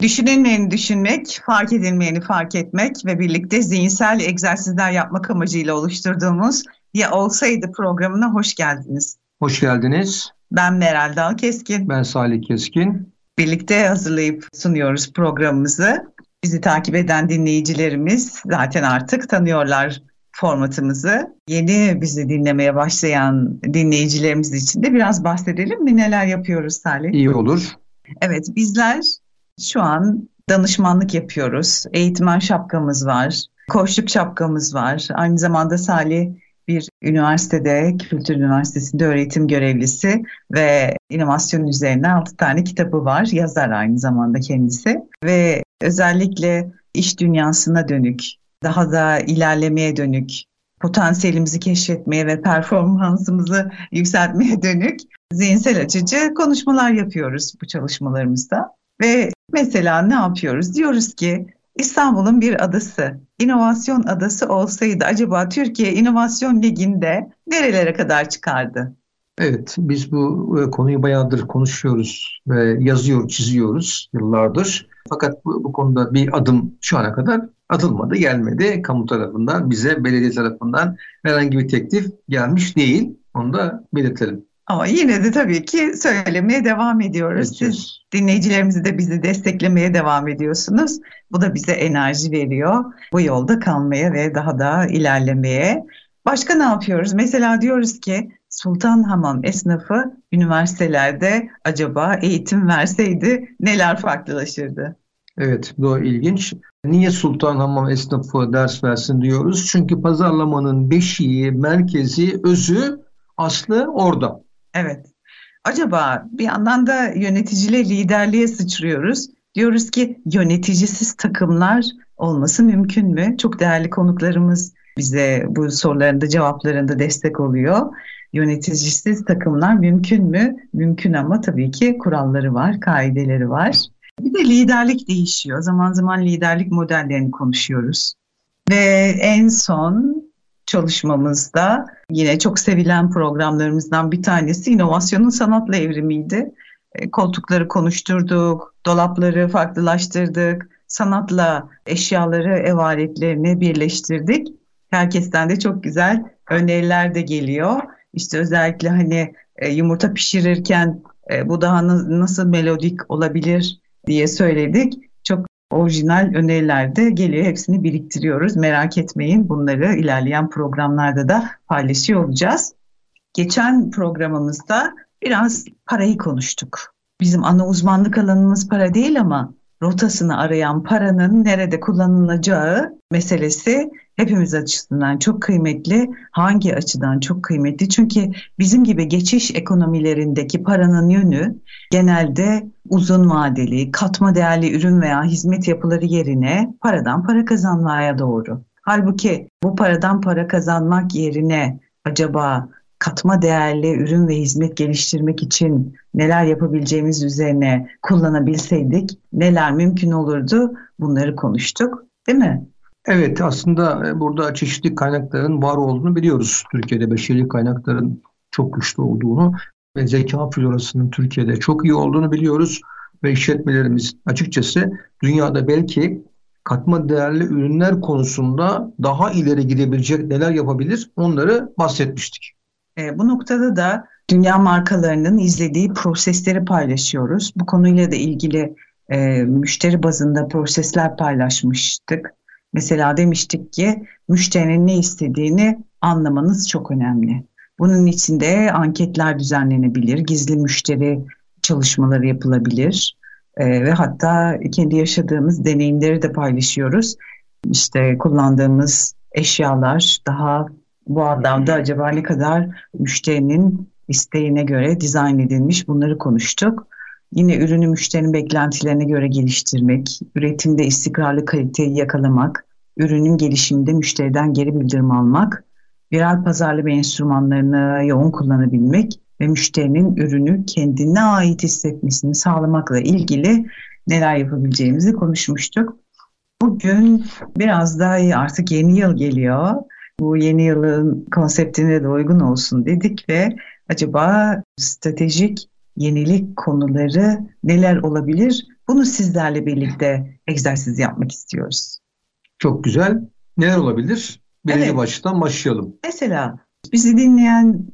Düşünülmeyeni düşünmek, fark edilmeyeni fark etmek ve birlikte zihinsel egzersizler yapmak amacıyla oluşturduğumuz Ya Olsaydı programına hoş geldiniz. Hoş geldiniz. Ben Meral Dal Keskin. Ben Salih Keskin. Birlikte hazırlayıp sunuyoruz programımızı. Bizi takip eden dinleyicilerimiz zaten artık tanıyorlar formatımızı. Yeni bizi dinlemeye başlayan dinleyicilerimiz için de biraz bahsedelim mi? Neler yapıyoruz Salih? İyi olur. Evet, bizler şu an danışmanlık yapıyoruz. Eğitmen şapkamız var. Koçluk şapkamız var. Aynı zamanda Salih bir üniversitede, Kültür Üniversitesi'nde öğretim görevlisi ve inovasyon üzerine 6 tane kitabı var. Yazar aynı zamanda kendisi. Ve özellikle iş dünyasına dönük, daha da ilerlemeye dönük, potansiyelimizi keşfetmeye ve performansımızı yükseltmeye dönük zihinsel açıcı konuşmalar yapıyoruz bu çalışmalarımızda. Ve mesela ne yapıyoruz? Diyoruz ki İstanbul'un bir adası, inovasyon adası olsaydı acaba Türkiye İnovasyon Ligi'nde nerelere kadar çıkardı? Evet, biz bu e, konuyu bayağıdır konuşuyoruz ve yazıyor, çiziyoruz yıllardır. Fakat bu, bu konuda bir adım şu ana kadar atılmadı, gelmedi. Kamu tarafından, bize belediye tarafından herhangi bir teklif gelmiş değil. Onu da belirtelim. Ama yine de tabii ki söylemeye devam ediyoruz. Siz dinleyicilerimizi de bizi desteklemeye devam ediyorsunuz. Bu da bize enerji veriyor. Bu yolda kalmaya ve daha da ilerlemeye. Başka ne yapıyoruz? Mesela diyoruz ki Sultan Hamam esnafı üniversitelerde acaba eğitim verseydi neler farklılaşırdı? Evet, bu ilginç. Niye Sultan Hamam esnafı ders versin diyoruz? Çünkü pazarlamanın beşiği, merkezi, özü, aslı orada. Evet. Acaba bir yandan da yöneticiyle liderliğe sıçrıyoruz. Diyoruz ki yöneticisiz takımlar olması mümkün mü? Çok değerli konuklarımız bize bu sorularında cevaplarında destek oluyor. Yöneticisiz takımlar mümkün mü? Mümkün ama tabii ki kuralları var, kaideleri var. Bir de liderlik değişiyor. Zaman zaman liderlik modellerini konuşuyoruz. Ve en son çalışmamızda yine çok sevilen programlarımızdan bir tanesi inovasyonun sanatla evrimiydi. E, koltukları konuşturduk, dolapları farklılaştırdık, sanatla eşyaları, ev aletlerini birleştirdik. Herkesten de çok güzel öneriler de geliyor. İşte özellikle hani e, yumurta pişirirken e, bu daha nasıl melodik olabilir diye söyledik. Orijinal öneriler de geliyor. Hepsini biriktiriyoruz. Merak etmeyin. Bunları ilerleyen programlarda da paylaşıyor olacağız. Geçen programımızda biraz parayı konuştuk. Bizim ana uzmanlık alanımız para değil ama rotasını arayan paranın nerede kullanılacağı meselesi hepimiz açısından çok kıymetli. Hangi açıdan çok kıymetli? Çünkü bizim gibi geçiş ekonomilerindeki paranın yönü genelde uzun vadeli, katma değerli ürün veya hizmet yapıları yerine paradan para kazanmaya doğru. Halbuki bu paradan para kazanmak yerine acaba katma değerli ürün ve hizmet geliştirmek için neler yapabileceğimiz üzerine kullanabilseydik neler mümkün olurdu bunları konuştuk değil mi? Evet aslında e, burada çeşitli kaynakların var olduğunu biliyoruz. Türkiye'de beşeri kaynakların çok güçlü olduğunu ve zeka florasının Türkiye'de çok iyi olduğunu biliyoruz. Ve işletmelerimiz açıkçası dünyada belki katma değerli ürünler konusunda daha ileri gidebilecek neler yapabilir onları bahsetmiştik. E, bu noktada da dünya markalarının izlediği prosesleri paylaşıyoruz. Bu konuyla da ilgili e, müşteri bazında prosesler paylaşmıştık. Mesela demiştik ki müşterinin ne istediğini anlamanız çok önemli. Bunun için de anketler düzenlenebilir, gizli müşteri çalışmaları yapılabilir e, ve hatta kendi yaşadığımız deneyimleri de paylaşıyoruz. İşte kullandığımız eşyalar daha bu anlamda acaba ne kadar müşterinin isteğine göre dizayn edilmiş bunları konuştuk. Yine ürünü müşterinin beklentilerine göre geliştirmek, üretimde istikrarlı kaliteyi yakalamak, ürünün gelişiminde müşteriden geri bildirim almak, viral pazarlama enstrümanlarını yoğun kullanabilmek ve müşterinin ürünü kendine ait hissetmesini sağlamakla ilgili neler yapabileceğimizi konuşmuştuk. Bugün biraz daha artık yeni yıl geliyor. Bu yeni yılın konseptine de uygun olsun dedik ve acaba stratejik yenilik konuları neler olabilir? Bunu sizlerle birlikte egzersiz yapmak istiyoruz. Çok güzel. Neler olabilir? Birinci evet. baştan başlayalım. Mesela bizi dinleyen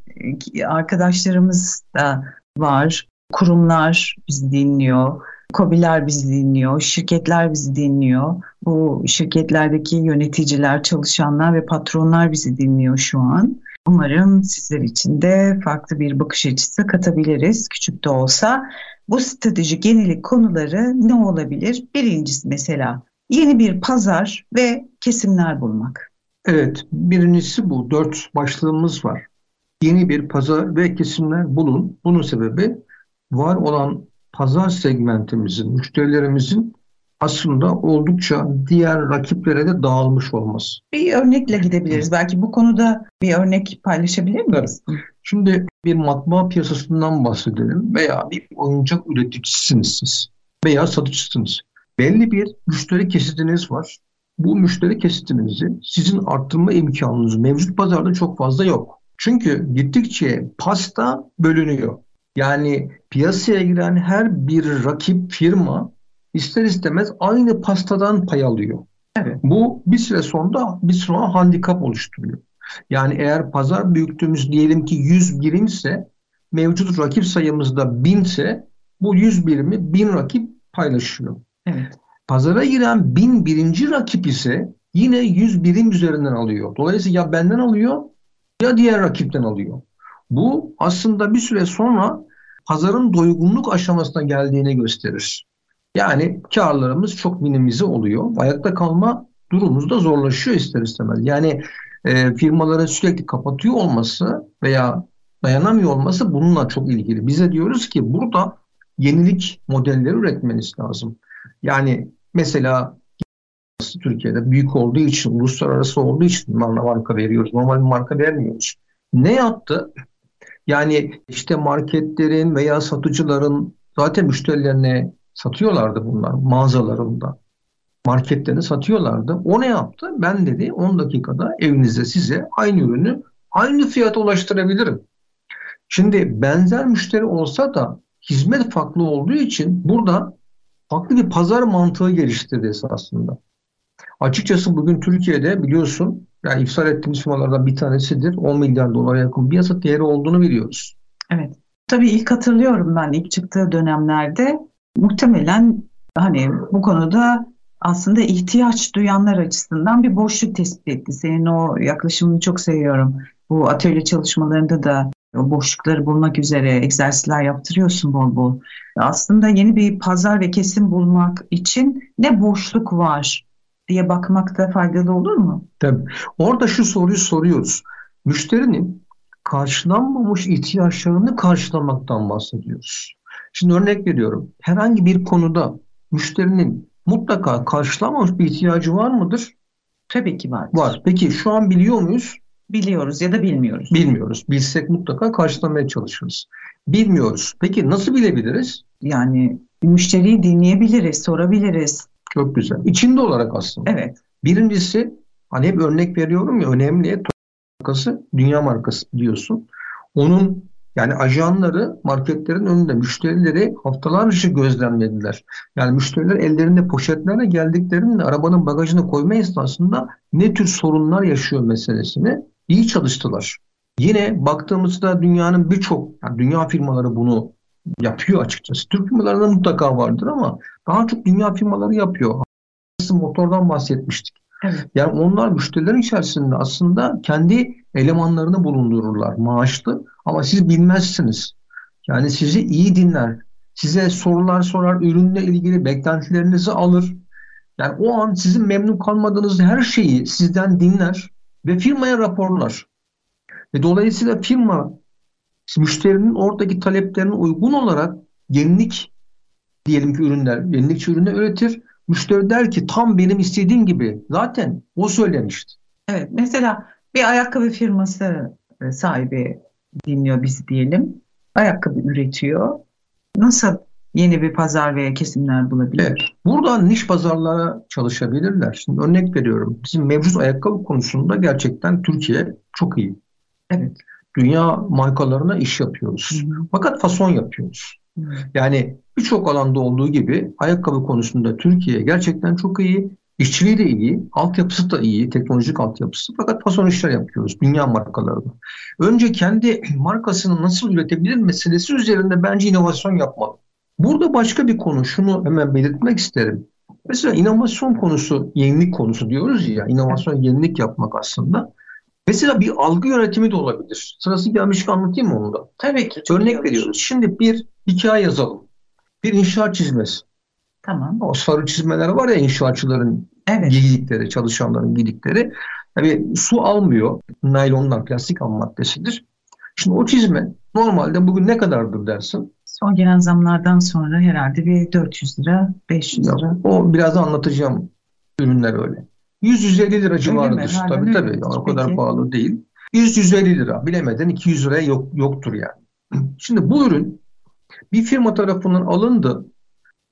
arkadaşlarımız da var. Kurumlar bizi dinliyor. KOBİ'ler bizi dinliyor, şirketler bizi dinliyor. Bu şirketlerdeki yöneticiler, çalışanlar ve patronlar bizi dinliyor şu an. Umarım sizler için de farklı bir bakış açısı katabiliriz küçük de olsa. Bu stratejik yenilik konuları ne olabilir? Birincisi mesela yeni bir pazar ve kesimler bulmak. Evet, birincisi bu. Dört başlığımız var. Yeni bir pazar ve kesimler bulun. Bunun sebebi var olan pazar segmentimizin, müşterilerimizin aslında oldukça diğer rakiplere de dağılmış olması. Bir örnekle gidebiliriz. Belki bu konuda bir örnek paylaşabilir miyiz? Evet. Şimdi bir matbaa piyasasından bahsedelim veya bir oyuncak üreticisiniz siz veya satıcısınız. Belli bir müşteri kesitiniz var. Bu müşteri kesitinizi sizin arttırma imkanınız mevcut pazarda çok fazla yok. Çünkü gittikçe pasta bölünüyor. Yani piyasaya giren her bir rakip firma ister istemez aynı pastadan pay alıyor. Evet. Bu bir süre sonra bir sonra handikap oluşturuyor. Yani eğer pazar büyüklüğümüz diyelim ki 100 birim ise mevcut rakip sayımız da 1000 ise bu 100 birimi 1000 rakip paylaşıyor. Evet. Pazara giren 1000 birinci rakip ise yine 100 birim üzerinden alıyor. Dolayısıyla ya benden alıyor ya diğer rakipten alıyor. Bu aslında bir süre sonra pazarın doygunluk aşamasına geldiğini gösterir. Yani karlarımız çok minimize oluyor. Ayakta kalma durumumuz da zorlaşıyor ister istemez. Yani e, firmaların sürekli kapatıyor olması veya dayanamıyor olması bununla çok ilgili. Bize diyoruz ki burada yenilik modelleri üretmeniz lazım. Yani mesela Türkiye'de büyük olduğu için, uluslararası olduğu için marka veriyoruz. Normal bir marka vermiyoruz. Ne yaptı? Yani işte marketlerin veya satıcıların zaten müşterilerine satıyorlardı bunlar mağazalarında. Marketlerini satıyorlardı. O ne yaptı? Ben dedi 10 dakikada evinizde size aynı ürünü aynı fiyata ulaştırabilirim. Şimdi benzer müşteri olsa da hizmet farklı olduğu için burada farklı bir pazar mantığı geliştirdi esasında. Açıkçası bugün Türkiye'de biliyorsun yani ifsal ettiğimiz firmalardan bir tanesidir. 10 milyar dolara yakın bir yasa değeri olduğunu biliyoruz. Evet. Tabii ilk hatırlıyorum ben ilk çıktığı dönemlerde muhtemelen hani bu konuda aslında ihtiyaç duyanlar açısından bir boşluk tespit etti. Senin o yaklaşımını çok seviyorum. Bu atölye çalışmalarında da o boşlukları bulmak üzere egzersizler yaptırıyorsun bol bol. Aslında yeni bir pazar ve kesim bulmak için ne boşluk var diye bakmakta faydalı olur mu? Tabii. Orada şu soruyu soruyoruz. Müşterinin karşılanmamış ihtiyaçlarını karşılamaktan bahsediyoruz. Şimdi örnek veriyorum. Herhangi bir konuda müşterinin mutlaka karşılanmamış bir ihtiyacı var mıdır? Tabii ki var. Var. Peki şu an biliyor muyuz? Biliyoruz ya da bilmiyoruz. Bilmiyoruz. Bilsek mutlaka karşılamaya çalışırız. Bilmiyoruz. Peki nasıl bilebiliriz? Yani müşteriyi dinleyebiliriz, sorabiliriz. Çok güzel. İçinde olarak aslında. Evet. Birincisi hani hep örnek veriyorum ya önemli markası dünya markası biliyorsun. Onun yani ajanları marketlerin önünde müşterileri haftalarca gözlemlediler. Yani müşteriler ellerinde poşetlerle geldiklerinde arabanın bagajına koyma esnasında ne tür sorunlar yaşıyor meselesini iyi çalıştılar. Yine baktığımızda dünyanın birçok, yani dünya firmaları bunu yapıyor açıkçası. Türk firmalarında mutlaka vardır ama daha çok dünya firmaları yapıyor. Motordan bahsetmiştik. Evet. Yani onlar müşterilerin içerisinde aslında kendi elemanlarını bulundururlar maaşlı ama siz bilmezsiniz. Yani sizi iyi dinler. Size sorular sorar, ürünle ilgili beklentilerinizi alır. Yani o an sizin memnun kalmadığınız her şeyi sizden dinler ve firmaya raporlar. Ve dolayısıyla firma müşterinin oradaki taleplerine uygun olarak yenilik diyelim ki ürünler, yenilikçi ürünler üretir. Müşteri der ki tam benim istediğim gibi. Zaten o söylemişti. Evet mesela bir ayakkabı firması e, sahibi dinliyor bizi diyelim. Ayakkabı üretiyor. Nasıl yeni bir pazar veya kesimler bulabilir? Evet. Buradan niş pazarlara çalışabilirler. Şimdi örnek veriyorum. Bizim mevcut ayakkabı konusunda gerçekten Türkiye çok iyi. Evet. Dünya markalarına iş yapıyoruz. Hı. Fakat fason yapıyoruz. Hı. Yani birçok alanda olduğu gibi ayakkabı konusunda Türkiye gerçekten çok iyi. İşçiliği de iyi, altyapısı da iyi, teknolojik altyapısı. Fakat fason işler yapıyoruz dünya markalarına. Önce kendi markasını nasıl üretebilir meselesi üzerinde bence inovasyon yapmalı. Burada başka bir konu, şunu hemen belirtmek isterim. Mesela inovasyon konusu, yenilik konusu diyoruz ya, inovasyon yenilik yapmak aslında. Mesela bir algı yönetimi de olabilir. Sırası gelmiş anlatayım mı onu da? Tabii ki. Örnek veriyoruz. Şimdi bir hikaye yazalım. Bir inşaat çizmesi. Tamam. O sarı çizmeler var ya inşaatçıların evet. giydikleri, çalışanların giydikleri. Tabii su almıyor. Naylondan plastik ham maddesidir. Şimdi o çizme normalde bugün ne kadardır dersin? Son gelen zamlardan sonra herhalde bir 400 lira, 500 lira. Ya, o biraz anlatacağım ürünler öyle. 100-150 lira civarıdır. Tabii tabii. Yani o kadar pahalı değil. 100-150 lira. Bilemeden 200 liraya yok, yoktur yani. Şimdi bu ürün bir firma tarafından alındı.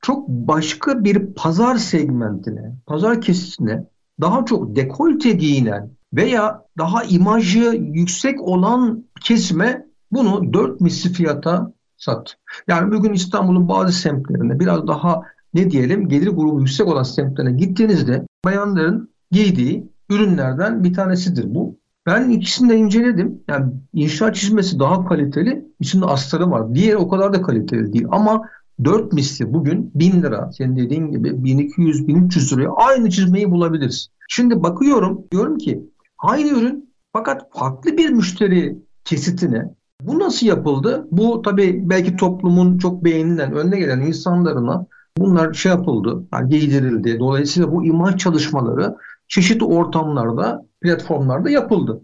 Çok başka bir pazar segmentine, pazar kesitine daha çok dekolte giyinen veya daha imajı yüksek olan kesime bunu 4 misli fiyata sat. Yani bugün İstanbul'un bazı semtlerinde biraz daha ne diyelim gelir grubu yüksek olan semtlerine gittiğinizde bayanların giydiği ürünlerden bir tanesidir bu. Ben ikisini de inceledim. Yani inşaat çizmesi daha kaliteli. İçinde astarı var. Diğeri o kadar da kaliteli değil. Ama 4 misli bugün 1000 lira. Senin dediğin gibi 1200-1300 liraya aynı çizmeyi bulabiliriz. Şimdi bakıyorum diyorum ki aynı ürün fakat farklı bir müşteri kesitine bu nasıl yapıldı? Bu tabii belki toplumun çok beğenilen, önüne gelen insanlarına bunlar şey yapıldı, yani giydirildi. Dolayısıyla bu imaj çalışmaları çeşitli ortamlarda, platformlarda yapıldı.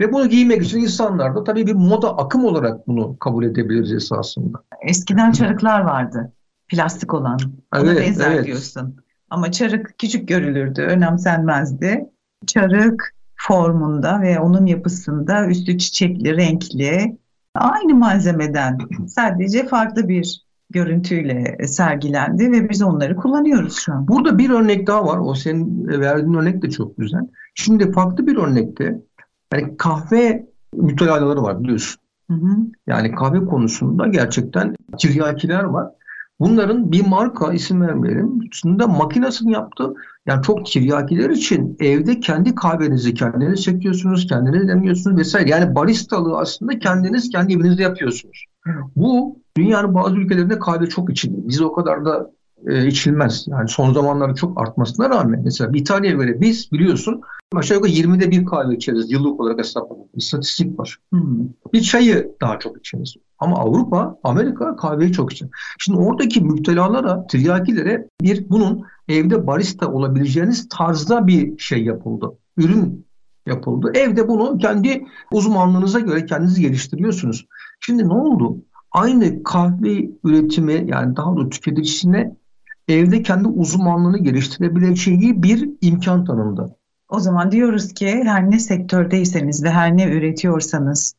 Ve bunu giymek için insanlar da tabii bir moda akım olarak bunu kabul edebiliriz esasında. Eskiden çarıklar vardı. Plastik olan. Ona evet, benzer evet. diyorsun. Ama çarık küçük görülürdü, önemsenmezdi. Çarık formunda ve onun yapısında üstü çiçekli, renkli, aynı malzemeden sadece farklı bir görüntüyle sergilendi ve biz onları kullanıyoruz şu an. Burada bir örnek daha var. O senin verdiğin örnek de çok güzel. Şimdi farklı bir örnekte yani kahve mütalaları var biliyorsun. Hı hı. Yani kahve konusunda gerçekten tiryakiler var. Bunların bir marka isim vermeyelim. Üstünde makinesini yaptı. Yani çok tiryakiler için evde kendi kahvenizi kendiniz çekiyorsunuz, kendiniz demiyorsunuz vesaire. Yani baristalığı aslında kendiniz kendi evinizde yapıyorsunuz. Bu dünyanın bazı ülkelerinde kahve çok içilir. Biz o kadar da e, içilmez. Yani son zamanlarda çok artmasına rağmen mesela İtalya'ya göre biz biliyorsun aşağı yukarı 20'de bir kahve içeriz yıllık olarak hesaplanan İstatistik var. Hmm. Bir çayı daha çok içeriz. Ama Avrupa, Amerika kahveyi çok içer. Şimdi oradaki müptelalara, tiryakilere bir bunun evde barista olabileceğiniz tarzda bir şey yapıldı. Ürün yapıldı. Evde bunu kendi uzmanlığınıza göre kendiniz geliştiriyorsunuz. Şimdi ne oldu? Aynı kahve üretimi yani daha da tüketicisine evde kendi uzmanlığını geliştirebileceği bir imkan tanındı. O zaman diyoruz ki her ne sektördeyseniz ve her ne üretiyorsanız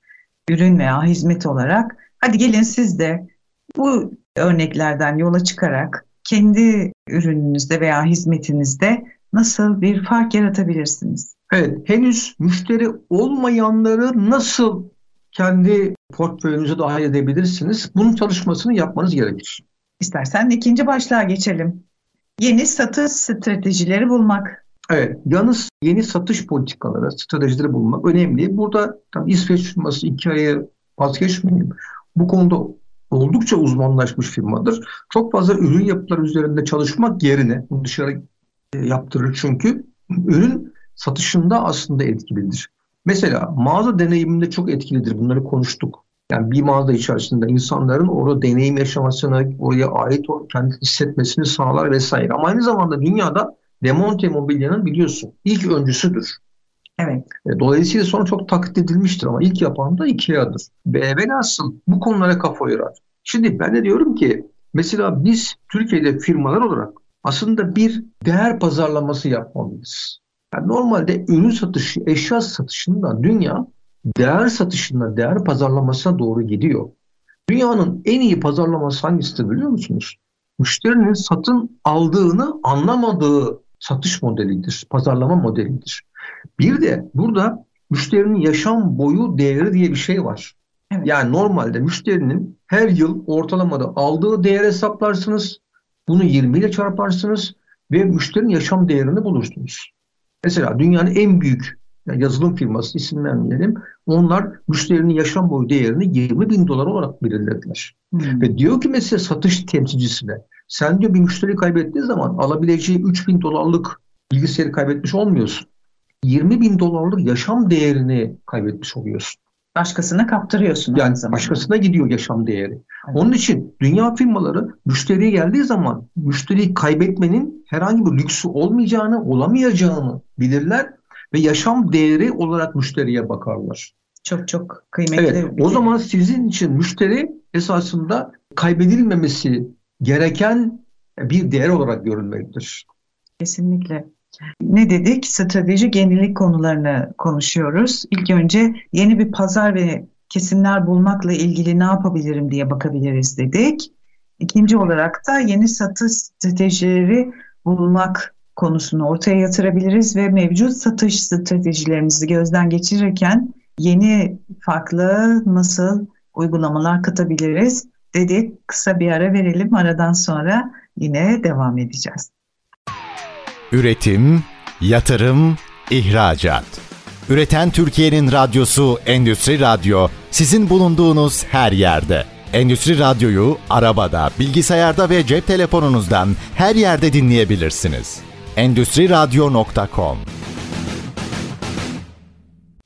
ürün veya hizmet olarak hadi gelin siz de bu örneklerden yola çıkarak kendi ürününüzde veya hizmetinizde nasıl bir fark yaratabilirsiniz? Evet, henüz müşteri olmayanları nasıl kendi portföyünüze dahil edebilirsiniz? Bunun çalışmasını yapmanız gerekir. İstersen ikinci başlığa geçelim. Yeni satış stratejileri bulmak. Evet, yalnız yeni satış politikaları, stratejileri bulmak önemli. Burada tabii İsveç firması ayı vazgeçmeyeyim. Bu konuda oldukça uzmanlaşmış firmadır. Çok fazla ürün yapıları üzerinde çalışmak yerine bunu dışarı e, yaptırır çünkü ürün satışında aslında etkilidir. Mesela mağaza deneyiminde çok etkilidir. Bunları konuştuk. Yani bir mağaza içerisinde insanların orada deneyim yaşamasını, oraya ait kendi hissetmesini sağlar vesaire. Ama aynı zamanda dünyada demonte mobilyanın biliyorsun ilk öncüsüdür. Evet. E, dolayısıyla sonra çok taklit edilmiştir ama ilk yapan da Ikea'dır. Ve velhasıl bu konulara kafa yorar. Şimdi ben de diyorum ki Mesela biz Türkiye'de firmalar olarak aslında bir değer pazarlaması yapmalıyız. Yani normalde ürün satışı, eşya satışında dünya değer satışında, değer pazarlamasına doğru gidiyor. Dünyanın en iyi pazarlaması hangisidir biliyor musunuz? Müşterinin satın aldığını anlamadığı satış modelidir, pazarlama modelidir. Bir de burada müşterinin yaşam boyu değeri diye bir şey var. Evet. Yani normalde müşterinin her yıl ortalamada aldığı değer hesaplarsınız. Bunu 20 ile çarparsınız ve müşterinin yaşam değerini bulursunuz. Mesela dünyanın en büyük yani yazılım firması isim vermeyelim. Onlar müşterinin yaşam boyu değerini 20 bin dolar olarak belirlediler. Hmm. Ve diyor ki mesela satış temsilcisine sen diyor bir müşteri kaybettiği zaman alabileceği 3 bin dolarlık bilgisayarı kaybetmiş olmuyorsun. 20 bin dolarlık yaşam değerini kaybetmiş oluyorsun. Başkasına kaptırıyorsun. Yani başkasına gidiyor yaşam değeri. Evet. Onun için dünya firmaları müşteriye geldiği zaman müşteriyi kaybetmenin herhangi bir lüksü olmayacağını, olamayacağını bilirler ve yaşam değeri olarak müşteriye bakarlar. Çok çok kıymetli. Evet, o zaman sizin için müşteri esasında kaybedilmemesi gereken bir değer olarak görülmelidir. Kesinlikle. Ne dedik? Strateji yenilik konularını konuşuyoruz. İlk önce yeni bir pazar ve kesimler bulmakla ilgili ne yapabilirim diye bakabiliriz dedik. İkinci olarak da yeni satış stratejileri bulmak konusunu ortaya yatırabiliriz ve mevcut satış stratejilerimizi gözden geçirirken yeni farklı nasıl uygulamalar katabiliriz dedik. Kısa bir ara verelim. Aradan sonra yine devam edeceğiz. Üretim, yatırım, ihracat. Üreten Türkiye'nin radyosu Endüstri Radyo sizin bulunduğunuz her yerde. Endüstri Radyo'yu arabada, bilgisayarda ve cep telefonunuzdan her yerde dinleyebilirsiniz. Endüstri Radyo.com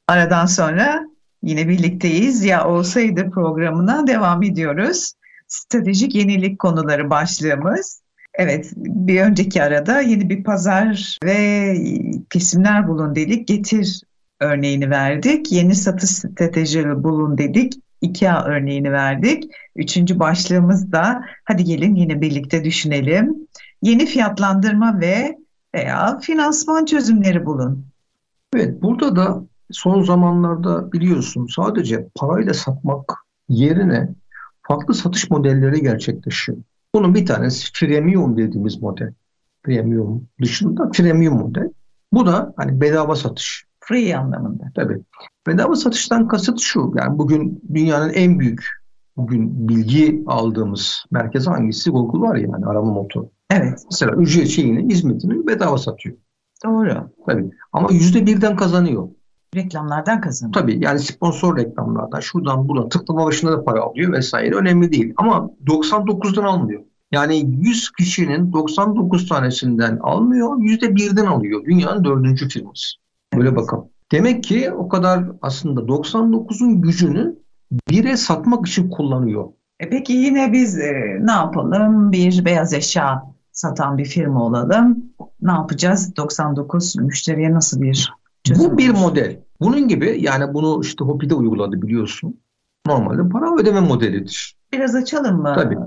Aradan sonra yine birlikteyiz. Ya olsaydı programına devam ediyoruz. Stratejik yenilik konuları başlığımız. Evet, bir önceki arada yeni bir pazar ve kesimler bulun dedik. Getir örneğini verdik. Yeni satış stratejileri bulun dedik. IKEA örneğini verdik. Üçüncü başlığımız da hadi gelin yine birlikte düşünelim. Yeni fiyatlandırma ve veya finansman çözümleri bulun. Evet, burada da son zamanlarda biliyorsun sadece parayla satmak yerine farklı satış modelleri gerçekleşiyor. Bunun bir tanesi premium dediğimiz model. Premium dışında premium model. Bu da hani bedava satış. Free anlamında. Tabii. Bedava satıştan kasıt şu. Yani bugün dünyanın en büyük bugün bilgi aldığımız merkez hangisi? Google var yani arama motoru. Evet. Mesela ücret şeyini, hizmetini bedava satıyor. Doğru. Tabii. Ama yüzde birden kazanıyor. Reklamlardan kazanıyor. Tabii yani sponsor reklamlardan şuradan buradan tıklama başına da para alıyor vesaire önemli değil. Ama 99'dan almıyor. Yani 100 kişinin 99 tanesinden almıyor, yüzde birden alıyor. Dünyanın dördüncü firması. Böyle evet. bakalım. Demek ki o kadar aslında 99'un gücünü bire satmak için kullanıyor. E peki yine biz e, ne yapalım? Bir beyaz eşya satan bir firma olalım. Ne yapacağız? 99 müşteriye nasıl bir çözüm Bu bir model. Bunun gibi yani bunu işte Hopi'de uyguladı biliyorsun. Normalde para ödeme modelidir. Biraz açalım mı? Tabii.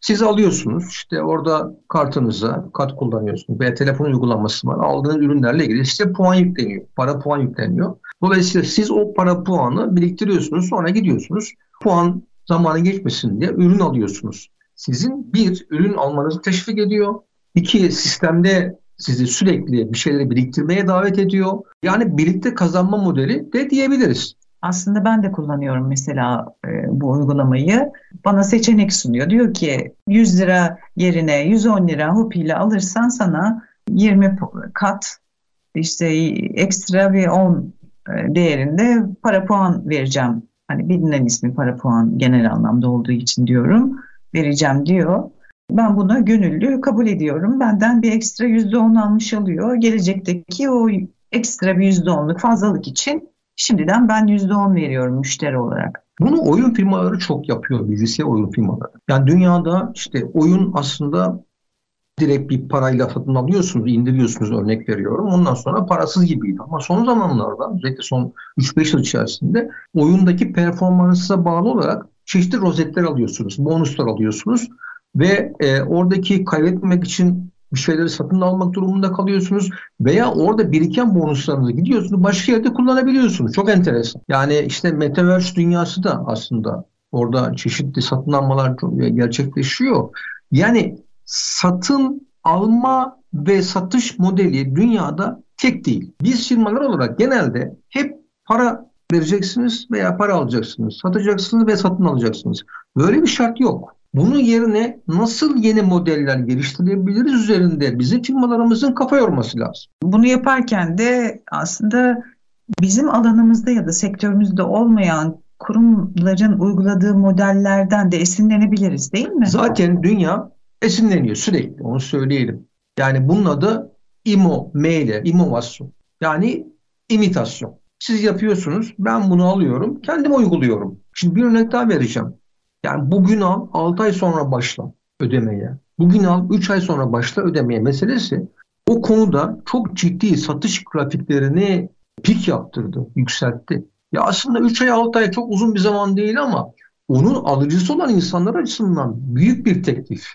Siz alıyorsunuz işte orada kartınıza kart kullanıyorsunuz veya telefon uygulaması var. Aldığınız ürünlerle ilgili size puan yükleniyor. Para puan yükleniyor. Dolayısıyla siz o para puanı biriktiriyorsunuz sonra gidiyorsunuz. Puan zamanı geçmesin diye ürün alıyorsunuz. Sizin bir, ürün almanızı teşvik ediyor. İki, sistemde sizi sürekli bir şeyleri biriktirmeye davet ediyor. Yani birlikte kazanma modeli de diyebiliriz. Aslında ben de kullanıyorum mesela e, bu uygulamayı. Bana seçenek sunuyor. Diyor ki 100 lira yerine 110 lira Hopi ile alırsan sana 20 kat işte ekstra bir 10 e, değerinde para puan vereceğim. Hani bilinen ismi para puan genel anlamda olduğu için diyorum. Vereceğim diyor. Ben buna gönüllü kabul ediyorum. Benden bir ekstra %10 almış oluyor. Gelecekteki o ekstra bir %10'luk fazlalık için şimdiden ben %10 veriyorum müşteri olarak. Bunu oyun firmaları çok yapıyor, bilgisayar oyun firmaları. Yani dünyada işte oyun aslında direkt bir parayla satın alıyorsunuz, indiriyorsunuz örnek veriyorum. Ondan sonra parasız gibiydi. Ama son zamanlarda özellikle son 3-5 yıl içerisinde oyundaki performansa bağlı olarak çeşitli rozetler alıyorsunuz, bonuslar alıyorsunuz. ve e, oradaki kaybetmemek için bir şeyleri satın almak durumunda kalıyorsunuz veya orada biriken bonuslarınızı gidiyorsunuz başka yerde kullanabiliyorsunuz. Çok enteresan. Yani işte Metaverse dünyası da aslında orada çeşitli satın almalar gerçekleşiyor. Yani satın alma ve satış modeli dünyada tek değil. Biz firmalar olarak genelde hep para vereceksiniz veya para alacaksınız. Satacaksınız ve satın alacaksınız. Böyle bir şart yok. Bunun yerine nasıl yeni modeller geliştirebiliriz üzerinde bizim firmalarımızın kafa yorması lazım. Bunu yaparken de aslında bizim alanımızda ya da sektörümüzde olmayan kurumların uyguladığı modellerden de esinlenebiliriz değil mi? Zaten dünya esinleniyor sürekli onu söyleyelim. Yani bunun adı IMO, meyle, imovasyon. Yani imitasyon. Siz yapıyorsunuz, ben bunu alıyorum, kendim uyguluyorum. Şimdi bir örnek daha vereceğim. Yani bugün al 6 ay sonra başla ödemeye. Bugün al 3 ay sonra başla ödemeye meselesi o konuda çok ciddi satış grafiklerini pik yaptırdı, yükseltti. Ya aslında 3 ay 6 ay çok uzun bir zaman değil ama onun alıcısı olan insanlar açısından büyük bir teklif.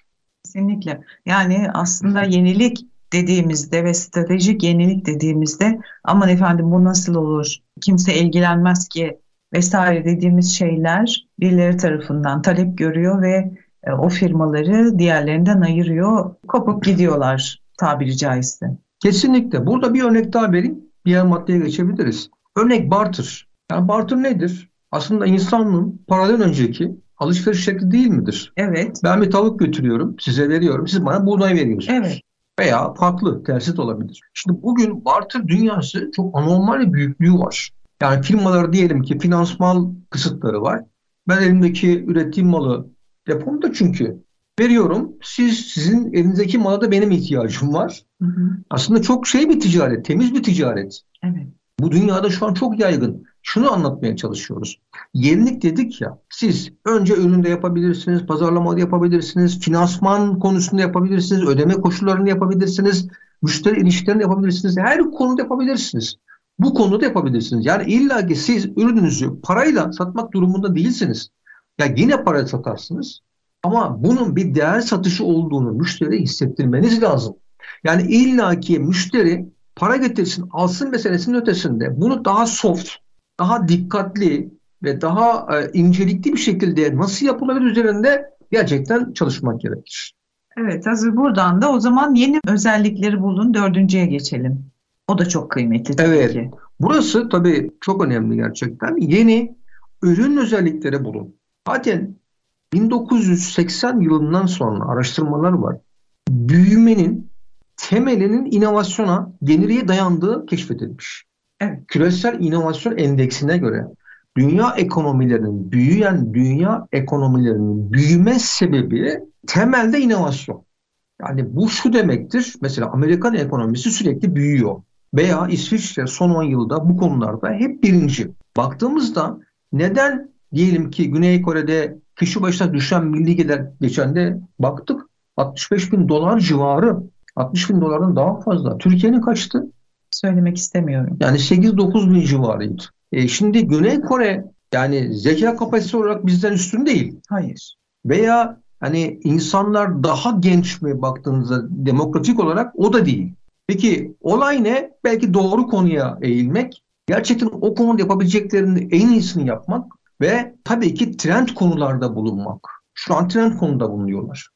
Kesinlikle. Yani aslında yenilik dediğimizde ve stratejik yenilik dediğimizde aman efendim bu nasıl olur? Kimse ilgilenmez ki vesaire dediğimiz şeyler birileri tarafından talep görüyor ve e, o firmaları diğerlerinden ayırıyor. Kopup gidiyorlar tabiri caizse. Kesinlikle. Burada bir örnek daha vereyim. Diğer maddeye geçebiliriz. Örnek barter. Yani barter nedir? Aslında insanlığın paradan önceki alışveriş şekli değil midir? Evet. Ben bir tavuk götürüyorum, size veriyorum. Siz bana buğday veriyorsunuz. Evet. Veya farklı, tersit olabilir. Şimdi bugün barter dünyası çok anormal bir büyüklüğü var. Yani firmalar diyelim ki finansman kısıtları var. Ben elimdeki ürettiğim malı depomda çünkü veriyorum. Siz sizin elinizdeki mala da benim ihtiyacım var. Hı hı. Aslında çok şey bir ticaret, temiz bir ticaret. Evet. Bu dünyada şu an çok yaygın. Şunu anlatmaya çalışıyoruz. Yenilik dedik ya, siz önce üründe yapabilirsiniz, pazarlamada yapabilirsiniz, finansman konusunda yapabilirsiniz, ödeme koşullarını yapabilirsiniz, müşteri ilişkilerini yapabilirsiniz, her konuda yapabilirsiniz. Bu konuda yapabilirsiniz. Yani illa ki siz ürününüzü parayla satmak durumunda değilsiniz. Ya yine para satarsınız ama bunun bir değer satışı olduğunu müşteriye hissettirmeniz lazım. Yani illa ki müşteri para getirsin, alsın meselesinin ötesinde bunu daha soft, daha dikkatli ve daha e, incelikli bir şekilde nasıl yapılabilir üzerinde gerçekten çalışmak gerekir. Evet hazır buradan da o zaman yeni özellikleri bulun dördüncüye geçelim. O da çok kıymetli tabii evet. ki. Burası tabii çok önemli gerçekten. Yeni ürün özellikleri bulun. Zaten 1980 yılından sonra araştırmalar var. Büyümenin temelinin inovasyona, geliriye dayandığı keşfedilmiş. Evet. Küresel inovasyon endeksine göre dünya ekonomilerinin, büyüyen dünya ekonomilerinin büyüme sebebi temelde inovasyon. Yani bu şu demektir. Mesela Amerikan ekonomisi sürekli büyüyor veya İsviçre son 10 yılda bu konularda hep birinci. Baktığımızda neden diyelim ki Güney Kore'de kişi başına düşen milli gelir geçen de baktık 65 bin dolar civarı 60 bin dolardan daha fazla. Türkiye'nin kaçtı? Söylemek istemiyorum. Yani 8-9 bin civarıydı. E şimdi Güney Kore yani zeka kapasitesi olarak bizden üstün değil. Hayır. Veya hani insanlar daha genç mi baktığınızda demografik olarak o da değil. Peki olay ne? Belki doğru konuya eğilmek, gerçekten o konuda yapabileceklerinin en iyisini yapmak ve tabii ki trend konularda bulunmak. Şu an trend konuda bulunuyorlar.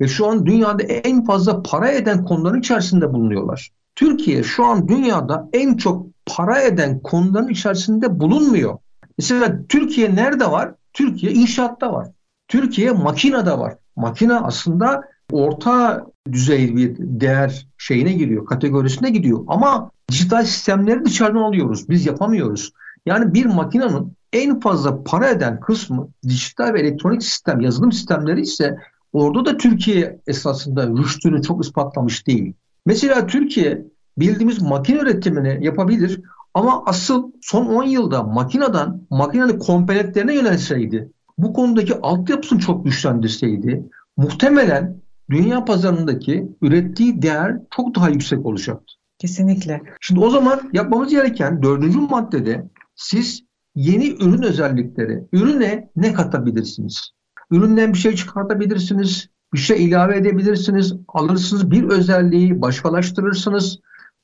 Ve şu an dünyada en fazla para eden konuların içerisinde bulunuyorlar. Türkiye şu an dünyada en çok para eden konuların içerisinde bulunmuyor. Mesela Türkiye nerede var? Türkiye inşaatta var. Türkiye makinede var. Makine aslında orta düzey bir değer şeyine giriyor, kategorisine gidiyor. Ama dijital sistemleri dışarıdan alıyoruz. Biz yapamıyoruz. Yani bir makinenin en fazla para eden kısmı dijital ve elektronik sistem, yazılım sistemleri ise orada da Türkiye esasında rüştünü çok ispatlamış değil. Mesela Türkiye bildiğimiz makine üretimini yapabilir ama asıl son 10 yılda makineden makinenin komponentlerine yönelseydi, bu konudaki altyapısını çok güçlendirseydi, muhtemelen dünya pazarındaki ürettiği değer çok daha yüksek olacaktı. Kesinlikle. Şimdi o zaman yapmamız gereken dördüncü maddede siz yeni ürün özellikleri, ürüne ne katabilirsiniz? Üründen bir şey çıkartabilirsiniz, Bir şey ilave edebilirsiniz, alırsınız bir özelliği başkalaştırırsınız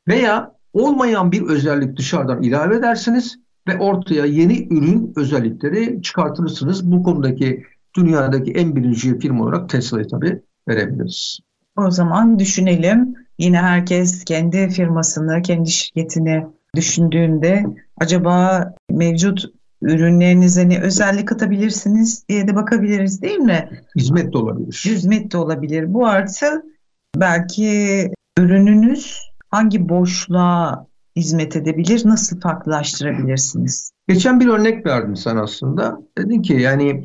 veya olmayan bir özellik dışarıdan ilave edersiniz ve ortaya yeni ürün özellikleri çıkartırsınız. Bu konudaki dünyadaki en birinci firma olarak Tesla'yı tabii verebiliriz. O zaman düşünelim. Yine herkes kendi firmasını, kendi şirketini düşündüğünde acaba mevcut ürünlerinize ne özellik katabilirsiniz diye de bakabiliriz değil mi? Hizmet de olabilir. Hizmet de olabilir. Bu artı belki ürününüz hangi boşluğa hizmet edebilir, nasıl farklılaştırabilirsiniz? Geçen bir örnek verdim sen aslında. Dedin ki yani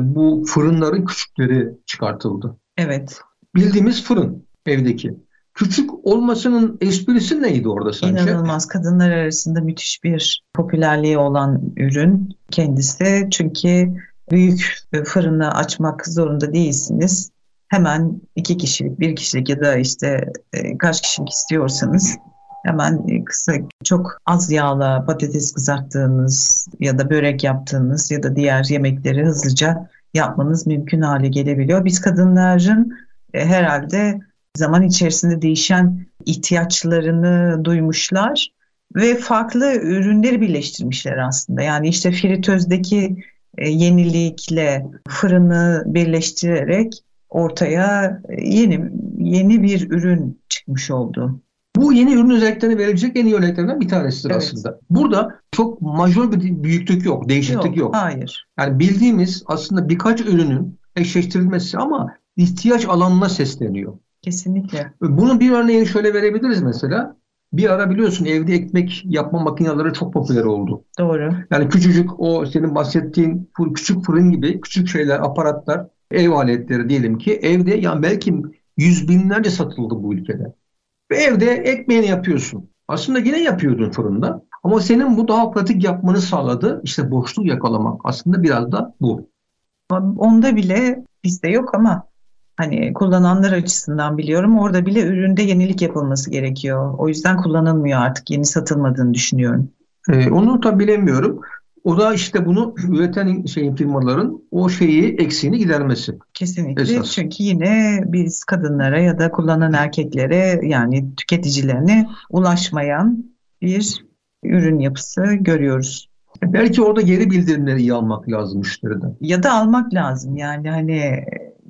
bu fırınların küçükleri çıkartıldı. Evet. Bildiğimiz fırın evdeki. Küçük olmasının esprisi neydi orada sence? İnanılmaz. Kadınlar arasında müthiş bir popülerliği olan ürün kendisi. Çünkü büyük fırını açmak zorunda değilsiniz. Hemen iki kişilik, bir kişilik ya da işte e, kaç kişilik istiyorsanız hemen kısa çok az yağla patates kızarttığınız ya da börek yaptığınız ya da diğer yemekleri hızlıca yapmanız mümkün hale gelebiliyor. Biz kadınların e, herhalde zaman içerisinde değişen ihtiyaçlarını duymuşlar ve farklı ürünleri birleştirmişler aslında. Yani işte fritözdeki e, yenilikle fırını birleştirerek ortaya e, yeni yeni bir ürün çıkmış oldu. Bu yeni ürün özelliklerini verecek en iyi örneklerinden bir tanesidir evet. aslında. Burada çok majör bir büyüklük yok, değişiklik yok. yok. Hayır. Yani bildiğimiz aslında birkaç ürünün eşleştirilmesi ama ihtiyaç alanına sesleniyor. Kesinlikle. Bunun bir örneğini şöyle verebiliriz mesela. Bir ara biliyorsun evde ekmek yapma makineleri çok popüler oldu. Doğru. Yani küçücük o senin bahsettiğin küçük fırın gibi küçük şeyler, aparatlar, ev aletleri diyelim ki evde yani belki yüz binlerce satıldı bu ülkede. Ve evde ekmeğini yapıyorsun. Aslında yine yapıyordun fırında. Ama senin bu daha pratik yapmanı sağladı. İşte boşluk yakalamak. Aslında biraz da bu. Onda bile bizde yok ama hani kullananlar açısından biliyorum orada bile üründe yenilik yapılması gerekiyor. O yüzden kullanılmıyor artık yeni satılmadığını düşünüyorum. Ee, onu da bilemiyorum. O da işte bunu üreten şeyin firmaların o şeyi eksiğini gidermesi. Kesinlikle. Esas. Çünkü yine biz kadınlara ya da kullanan erkeklere yani tüketicilerine ulaşmayan bir ürün yapısı görüyoruz. Belki orada geri bildirimleri iyi almak lazım müşteriden. Ya da almak lazım yani hani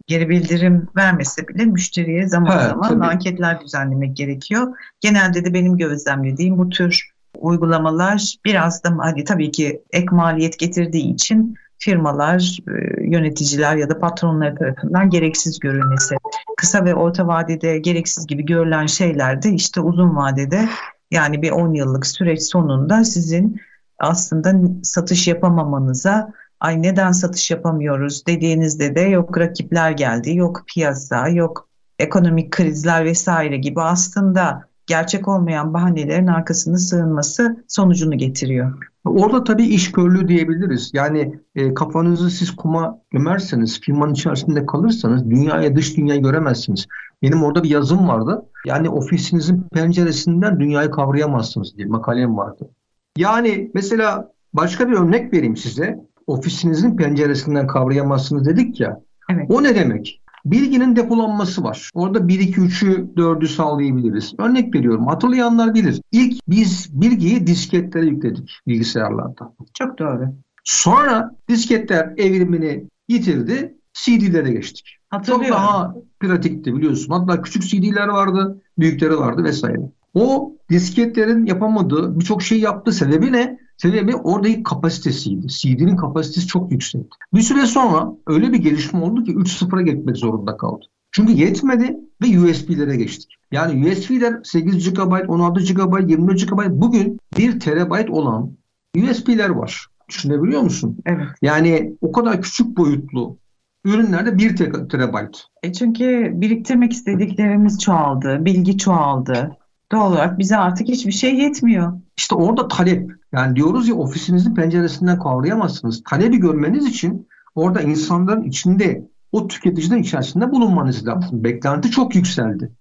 geri bildirim vermese bile müşteriye zaman evet, zaman tabii. anketler düzenlemek gerekiyor. Genelde de benim gözlemlediğim bu tür uygulamalar biraz da hani tabii ki ek maliyet getirdiği için firmalar, e, yöneticiler ya da patronlar tarafından gereksiz görülmesi. Kısa ve orta vadede gereksiz gibi görülen şeyler de işte uzun vadede yani bir 10 yıllık süreç sonunda sizin aslında satış yapamamanıza ay neden satış yapamıyoruz dediğinizde de yok rakipler geldi, yok piyasa, yok ekonomik krizler vesaire gibi aslında gerçek olmayan bahanelerin arkasına sığınması sonucunu getiriyor. Orada tabii iş körlüğü diyebiliriz. Yani e, kafanızı siz kuma gömerseniz, firmanın içerisinde kalırsanız dünyaya, dış dünyayı göremezsiniz. Benim orada bir yazım vardı. Yani ofisinizin penceresinden dünyayı kavrayamazsınız diye makalem vardı. Yani mesela başka bir örnek vereyim size. Ofisinizin penceresinden kavrayamazsınız dedik ya. Evet. O ne demek? Bilginin depolanması var. Orada 1, 2, 3'ü 4'ü sağlayabiliriz. Örnek veriyorum. Hatırlayanlar bilir. İlk biz bilgiyi disketlere yükledik bilgisayarlarda. Çok doğru. Sonra disketler evrimini yitirdi. CD'lere geçtik. Çok daha pratikti biliyorsun. Hatta küçük CD'ler vardı, büyükleri vardı vesaire. O disketlerin yapamadığı birçok şey yaptı. Sebebi ne? Sebebi oradaki kapasitesiydi. CD'nin kapasitesi çok yüksekti. Bir süre sonra öyle bir gelişme oldu ki 3.0'a geçmek zorunda kaldı. Çünkü yetmedi ve USB'lere geçtik. Yani USB'ler 8 GB, 16 GB, 24 GB bugün 1 TB olan USB'ler var. Düşünebiliyor musun? Evet. Yani o kadar küçük boyutlu ürünlerde 1 TB. E çünkü biriktirmek istediklerimiz çoğaldı, bilgi çoğaldı. Doğal olarak bize artık hiçbir şey yetmiyor. İşte orada talep. Yani diyoruz ya ofisinizin penceresinden kavrayamazsınız. Talebi görmeniz için orada insanların içinde o tüketicilerin içerisinde bulunmanız lazım. Beklenti çok yükseldi.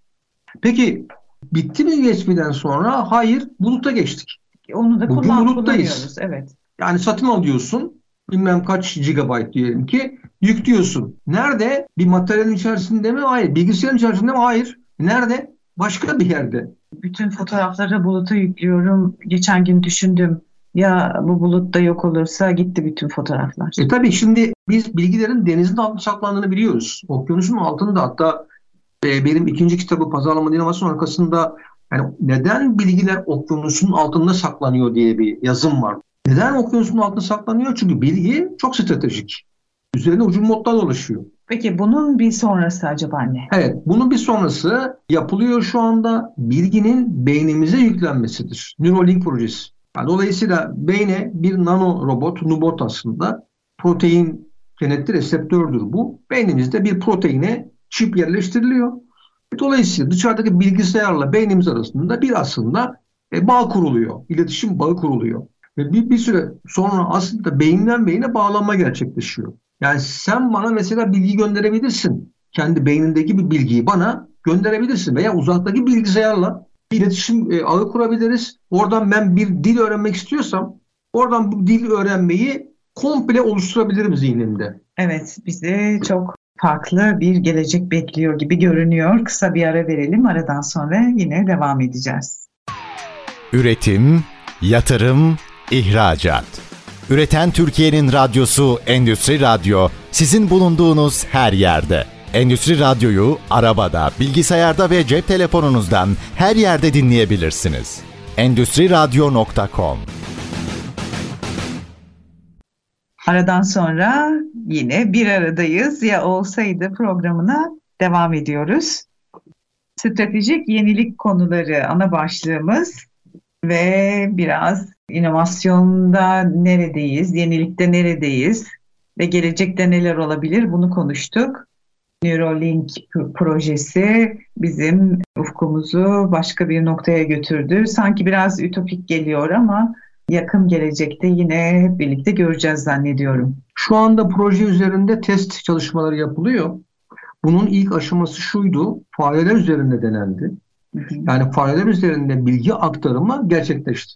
Peki bitti mi USB'den sonra? Hayır, buluta geçtik. Onu da Bugün buluttayız. Evet. Yani satın alıyorsun bilmem kaç gigabayt diyelim ki yüklüyorsun. Nerede? Bir materyalin içerisinde mi? Hayır. Bilgisayarın içerisinde mi? Hayır. Nerede? Başka bir yerde. Bütün fotoğrafları buluta yüklüyorum. Geçen gün düşündüm. Ya bu bulut da yok olursa gitti bütün fotoğraflar. E tabii şimdi biz bilgilerin denizin altında saklandığını biliyoruz. Okyanusun altında hatta e, benim ikinci kitabı Pazarlama Dinamasyon arkasında yani neden bilgiler okyanusun altında saklanıyor diye bir yazım var. Neden okyanusun altında saklanıyor? Çünkü bilgi çok stratejik. Üzerine ucun modlar dolaşıyor. Peki bunun bir sonrası acaba ne? Evet, bunun bir sonrası yapılıyor şu anda bilginin beynimize yüklenmesidir. Neuralink projesi. Yani dolayısıyla beyne bir nano robot, nubot aslında protein kenetli reseptördür bu. Beynimizde bir proteine çip yerleştiriliyor. Dolayısıyla dışarıdaki bilgisayarla beynimiz arasında bir aslında e, bağ kuruluyor. İletişim bağı kuruluyor. Ve bir, bir süre sonra aslında beyinden beyine bağlanma gerçekleşiyor. Yani sen bana mesela bilgi gönderebilirsin. Kendi beynindeki bir bilgiyi bana gönderebilirsin. Veya uzaktaki bilgisayarla iletişim e, ağı kurabiliriz. Oradan ben bir dil öğrenmek istiyorsam oradan bu dil öğrenmeyi komple oluşturabilirim zihnimde. Evet, bizi çok farklı bir gelecek bekliyor gibi görünüyor. Kısa bir ara verelim. Aradan sonra yine devam edeceğiz. Üretim, yatırım, ihracat. Üreten Türkiye'nin radyosu Endüstri Radyo sizin bulunduğunuz her yerde. Endüstri Radyo'yu arabada, bilgisayarda ve cep telefonunuzdan her yerde dinleyebilirsiniz. Endüstri Radyo.com Aradan sonra yine bir aradayız. Ya olsaydı programına devam ediyoruz. Stratejik yenilik konuları ana başlığımız ve biraz inovasyonda neredeyiz, yenilikte neredeyiz ve gelecekte neler olabilir bunu konuştuk. Neuralink projesi bizim ufkumuzu başka bir noktaya götürdü. Sanki biraz ütopik geliyor ama yakın gelecekte yine hep birlikte göreceğiz zannediyorum. Şu anda proje üzerinde test çalışmaları yapılıyor. Bunun ilk aşaması şuydu, fareler üzerinde denendi. Yani fareler üzerinde bilgi aktarımı gerçekleşti.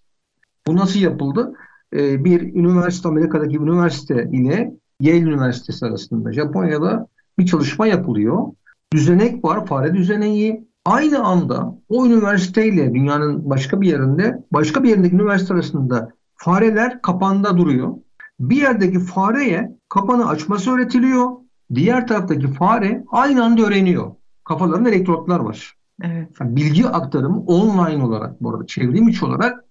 Bu nasıl yapıldı? Ee, bir üniversite, Amerika'daki üniversite ile Yale Üniversitesi arasında Japonya'da bir çalışma yapılıyor. Düzenek var, fare düzeneği. Aynı anda o üniversiteyle dünyanın başka bir yerinde, başka bir yerindeki üniversite arasında fareler kapanda duruyor. Bir yerdeki fareye kapanı açması öğretiliyor. Diğer taraftaki fare aynı anda öğreniyor. Kafalarında elektrotlar var. Evet. Bilgi aktarımı online olarak bu arada çevrim içi olarak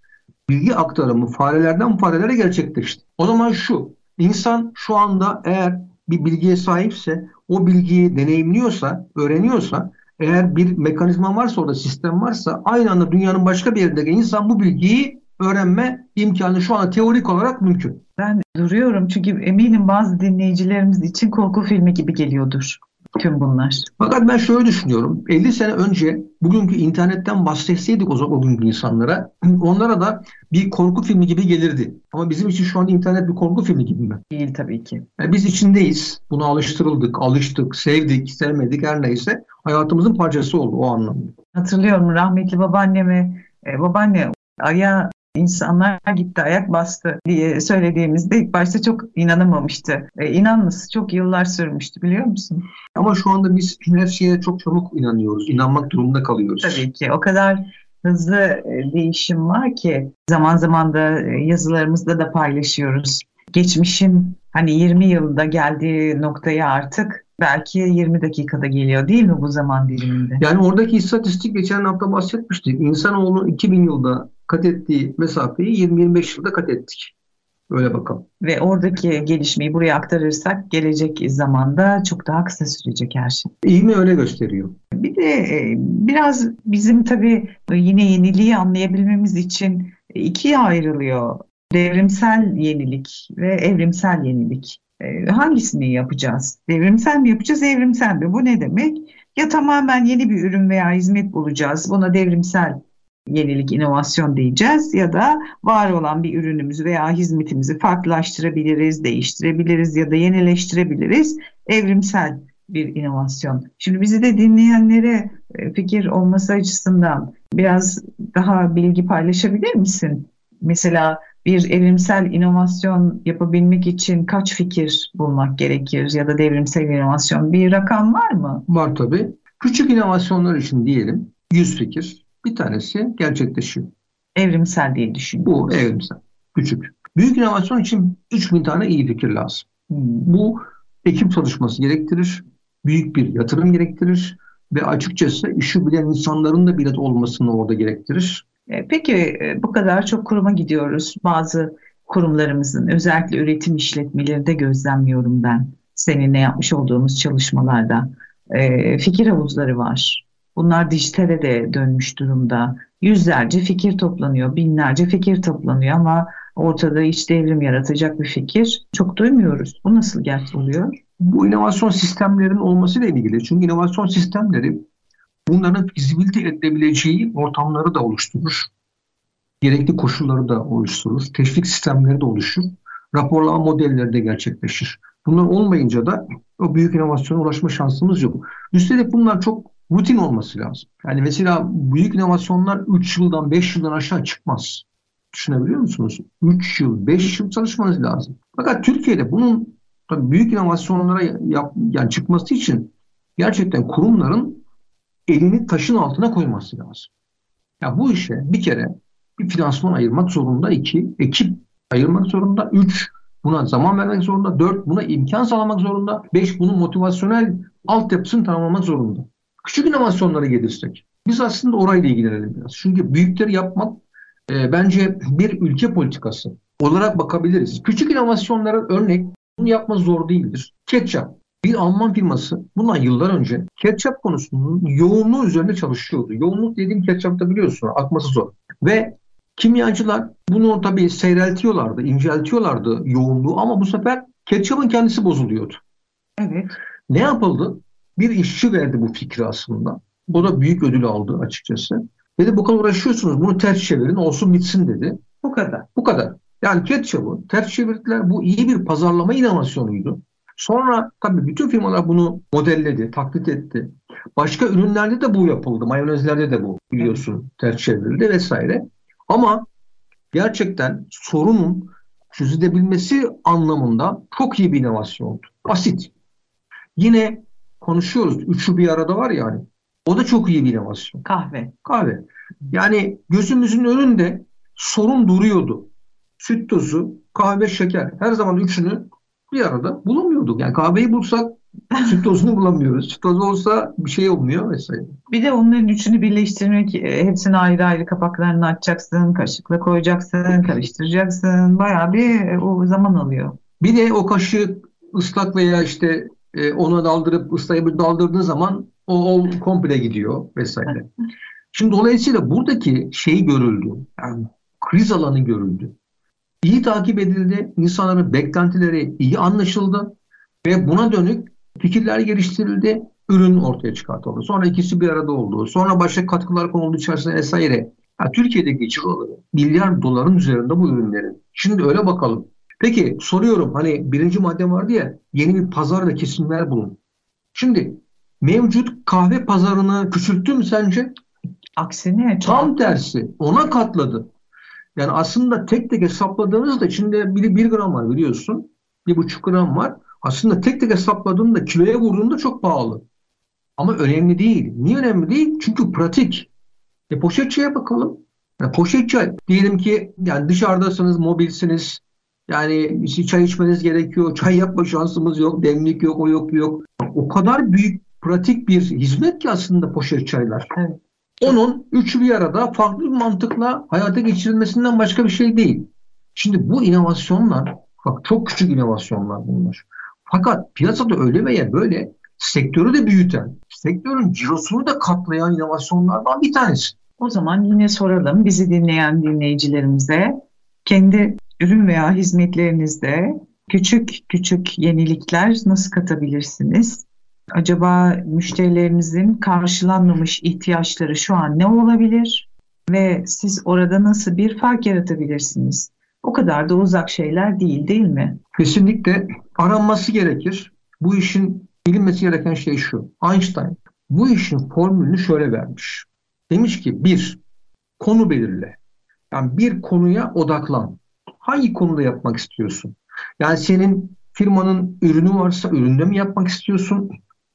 bilgi aktarımı farelerden farelere gerçekleşti. O zaman şu, insan şu anda eğer bir bilgiye sahipse, o bilgiyi deneyimliyorsa, öğreniyorsa, eğer bir mekanizma varsa orada sistem varsa aynı anda dünyanın başka bir yerindeki insan bu bilgiyi öğrenme imkanı şu an teorik olarak mümkün. Ben duruyorum çünkü eminim bazı dinleyicilerimiz için korku filmi gibi geliyordur tüm bunlar. Fakat ben şöyle düşünüyorum. 50 sene önce bugünkü internetten bahsetseydik o, o günkü insanlara onlara da bir korku filmi gibi gelirdi. Ama bizim için şu an internet bir korku filmi gibi mi? Değil tabii ki. Yani biz içindeyiz. Buna alıştırıldık, alıştık, sevdik, sevmedik her neyse. Hayatımızın parçası oldu o anlamda. Hatırlıyorum rahmetli babaannemi, e, babaanne aya insanlar gitti ayak bastı diye söylediğimizde ilk başta çok inanamamıştı. E, inanması çok yıllar sürmüştü biliyor musun? Ama şu anda biz her şeye çok çabuk inanıyoruz. İnanmak durumunda kalıyoruz. Tabii ki. O kadar hızlı değişim var ki zaman zaman da e, yazılarımızda da paylaşıyoruz. Geçmişin hani 20 yılda geldiği noktaya artık belki 20 dakikada geliyor değil mi bu zaman diliminde? Yani oradaki istatistik geçen hafta bahsetmiştik. İnsanoğlu 2000 yılda kat ettiği mesafeyi 20-25 yılda kat ettik. Öyle bakalım. Ve oradaki gelişmeyi buraya aktarırsak gelecek zamanda çok daha kısa sürecek her şey. İyi mi öyle gösteriyor. Bir de e, biraz bizim tabii yine yeniliği anlayabilmemiz için ikiye ayrılıyor. Devrimsel yenilik ve evrimsel yenilik. E, hangisini yapacağız? Devrimsel mi yapacağız, evrimsel mi? Bu ne demek? Ya tamamen yeni bir ürün veya hizmet bulacağız. Buna devrimsel yenilik, inovasyon diyeceğiz ya da var olan bir ürünümüzü veya hizmetimizi farklılaştırabiliriz, değiştirebiliriz ya da yenileştirebiliriz. Evrimsel bir inovasyon. Şimdi bizi de dinleyenlere e, fikir olması açısından biraz daha bilgi paylaşabilir misin? Mesela bir evrimsel inovasyon yapabilmek için kaç fikir bulmak gerekir ya da devrimsel inovasyon bir rakam var mı? Var tabii. Küçük inovasyonlar için diyelim 100 fikir bir tanesi gerçekleşiyor. Evrimsel diye düşünüyorum. Bu evrimsel. Küçük. Büyük inovasyon için 3000 tane iyi fikir lazım. Hmm. Bu ekip çalışması gerektirir. Büyük bir yatırım gerektirir. Ve açıkçası işi bilen insanların da bilet olmasını orada gerektirir. E, peki e, bu kadar çok kuruma gidiyoruz. Bazı kurumlarımızın özellikle üretim işletmelerinde gözlemliyorum ben. Seninle yapmış olduğumuz çalışmalarda. E, fikir havuzları var. Bunlar dijitale de dönmüş durumda. Yüzlerce fikir toplanıyor, binlerce fikir toplanıyor ama ortada iç devrim yaratacak bir fikir çok duymuyoruz. Bu nasıl gerçek oluyor? Bu inovasyon sistemlerin olmasıyla ilgili. Çünkü inovasyon sistemleri bunların fizibilite edilebileceği ortamları da oluşturur. Gerekli koşulları da oluşturur. Teşvik sistemleri de oluşur. Raporlama modelleri de gerçekleşir. Bunlar olmayınca da o büyük inovasyona ulaşma şansımız yok. Üstelik bunlar çok rutin olması lazım. Yani mesela büyük inovasyonlar 3 yıldan 5 yıldan aşağı çıkmaz. Düşünebiliyor musunuz? 3 yıl, 5 yıl çalışmanız lazım. Fakat Türkiye'de bunun tabii büyük inovasyonlara yap, yani çıkması için gerçekten kurumların elini taşın altına koyması lazım. Ya bu işe bir kere bir finansman ayırmak zorunda, iki ekip ayırmak zorunda, üç buna zaman vermek zorunda, dört buna imkan sağlamak zorunda, beş bunun motivasyonel altyapısını tamamlamak zorunda. Küçük inovasyonlara gelirsek, biz aslında orayla ilgilenelim biraz. Çünkü büyükleri yapmak e, bence bir ülke politikası olarak bakabiliriz. Küçük inovasyonlara örnek bunu yapma zor değildir. Ketçap. Bir Alman firması bundan yıllar önce ketçap konusunun yoğunluğu üzerinde çalışıyordu. Yoğunluk dediğim ketçapta biliyorsun akması zor. Ve kimyacılar bunu tabii seyreltiyorlardı, inceltiyorlardı yoğunluğu ama bu sefer ketçapın kendisi bozuluyordu. Evet. Ne yapıldı? Bir işçi verdi bu fikri aslında. O da büyük ödül aldı açıkçası. Dedi bu kadar uğraşıyorsunuz bunu ters çevirin olsun bitsin dedi. Bu kadar. Bu kadar. Yani ketçapı ters çevirdiler. Bu iyi bir pazarlama inovasyonuydu. Sonra tabii bütün firmalar bunu modelledi, taklit etti. Başka ürünlerde de bu yapıldı. Mayonezlerde de bu biliyorsun ters çevrildi vesaire. Ama gerçekten sorunun çözülebilmesi anlamında çok iyi bir inovasyondu. Basit. Yine konuşuyoruz. Üçü bir arada var yani. O da çok iyi bir inovasyon. Kahve. Kahve. Yani gözümüzün önünde sorun duruyordu. Süt tozu, kahve, şeker. Her zaman üçünü bir arada bulamıyorduk. Yani kahveyi bulsak süt tozunu bulamıyoruz. Süt tozu olsa bir şey olmuyor vesaire. Bir de onların üçünü birleştirmek, e, hepsini ayrı ayrı kapaklarını açacaksın, kaşıkla koyacaksın, karıştıracaksın. Bayağı bir e, o zaman alıyor. Bir de o kaşığı ıslak veya işte e, ona daldırıp ıslayıp daldırdığın zaman o, o komple gidiyor vesaire. Şimdi dolayısıyla buradaki şey görüldü. Yani kriz alanı görüldü iyi takip edildi. İnsanların beklentileri iyi anlaşıldı ve buna dönük fikirler geliştirildi. Ürün ortaya çıkartıldı. Sonra ikisi bir arada oldu. Sonra başka katkılar konuldu içerisinde vesaire. Ya, Türkiye'deki ciroları milyar doların üzerinde bu ürünlerin. Şimdi öyle bakalım. Peki soruyorum hani birinci madde vardı ya yeni bir pazar ve kesimler bulun. Şimdi mevcut kahve pazarını küçülttü mü sence? Aksine tam tersi ona katladı. Yani aslında tek tek hesapladığınızda içinde bir, bir gram var biliyorsun. Bir buçuk gram var. Aslında tek tek hesapladığında kiloya vurduğunda çok pahalı. Ama önemli değil. Niye önemli değil? Çünkü pratik. E poşetçiye bakalım. Yani poşetçi diyelim ki yani dışarıdasınız, mobilsiniz. Yani çay içmeniz gerekiyor. Çay yapma şansımız yok. Demlik yok, o yok, yok. O kadar büyük pratik bir hizmet ki aslında poşet çaylar. Evet. Onun üçü bir arada farklı bir mantıkla hayata geçirilmesinden başka bir şey değil. Şimdi bu inovasyonlar, bak çok küçük inovasyonlar bunlar. Fakat piyasada öyle veya böyle sektörü de büyüten, sektörün cirosunu da katlayan inovasyonlardan bir tanesi. O zaman yine soralım bizi dinleyen dinleyicilerimize kendi ürün veya hizmetlerinizde küçük küçük yenilikler nasıl katabilirsiniz? Acaba müşterilerinizin karşılanmamış ihtiyaçları şu an ne olabilir ve siz orada nasıl bir fark yaratabilirsiniz? O kadar da uzak şeyler değil değil mi? Kesinlikle aranması gerekir. Bu işin bilinmesi gereken şey şu. Einstein bu işin formülünü şöyle vermiş. Demiş ki bir, konu belirle. Yani bir konuya odaklan. Hangi konuda yapmak istiyorsun? Yani senin firmanın ürünü varsa üründe mi yapmak istiyorsun?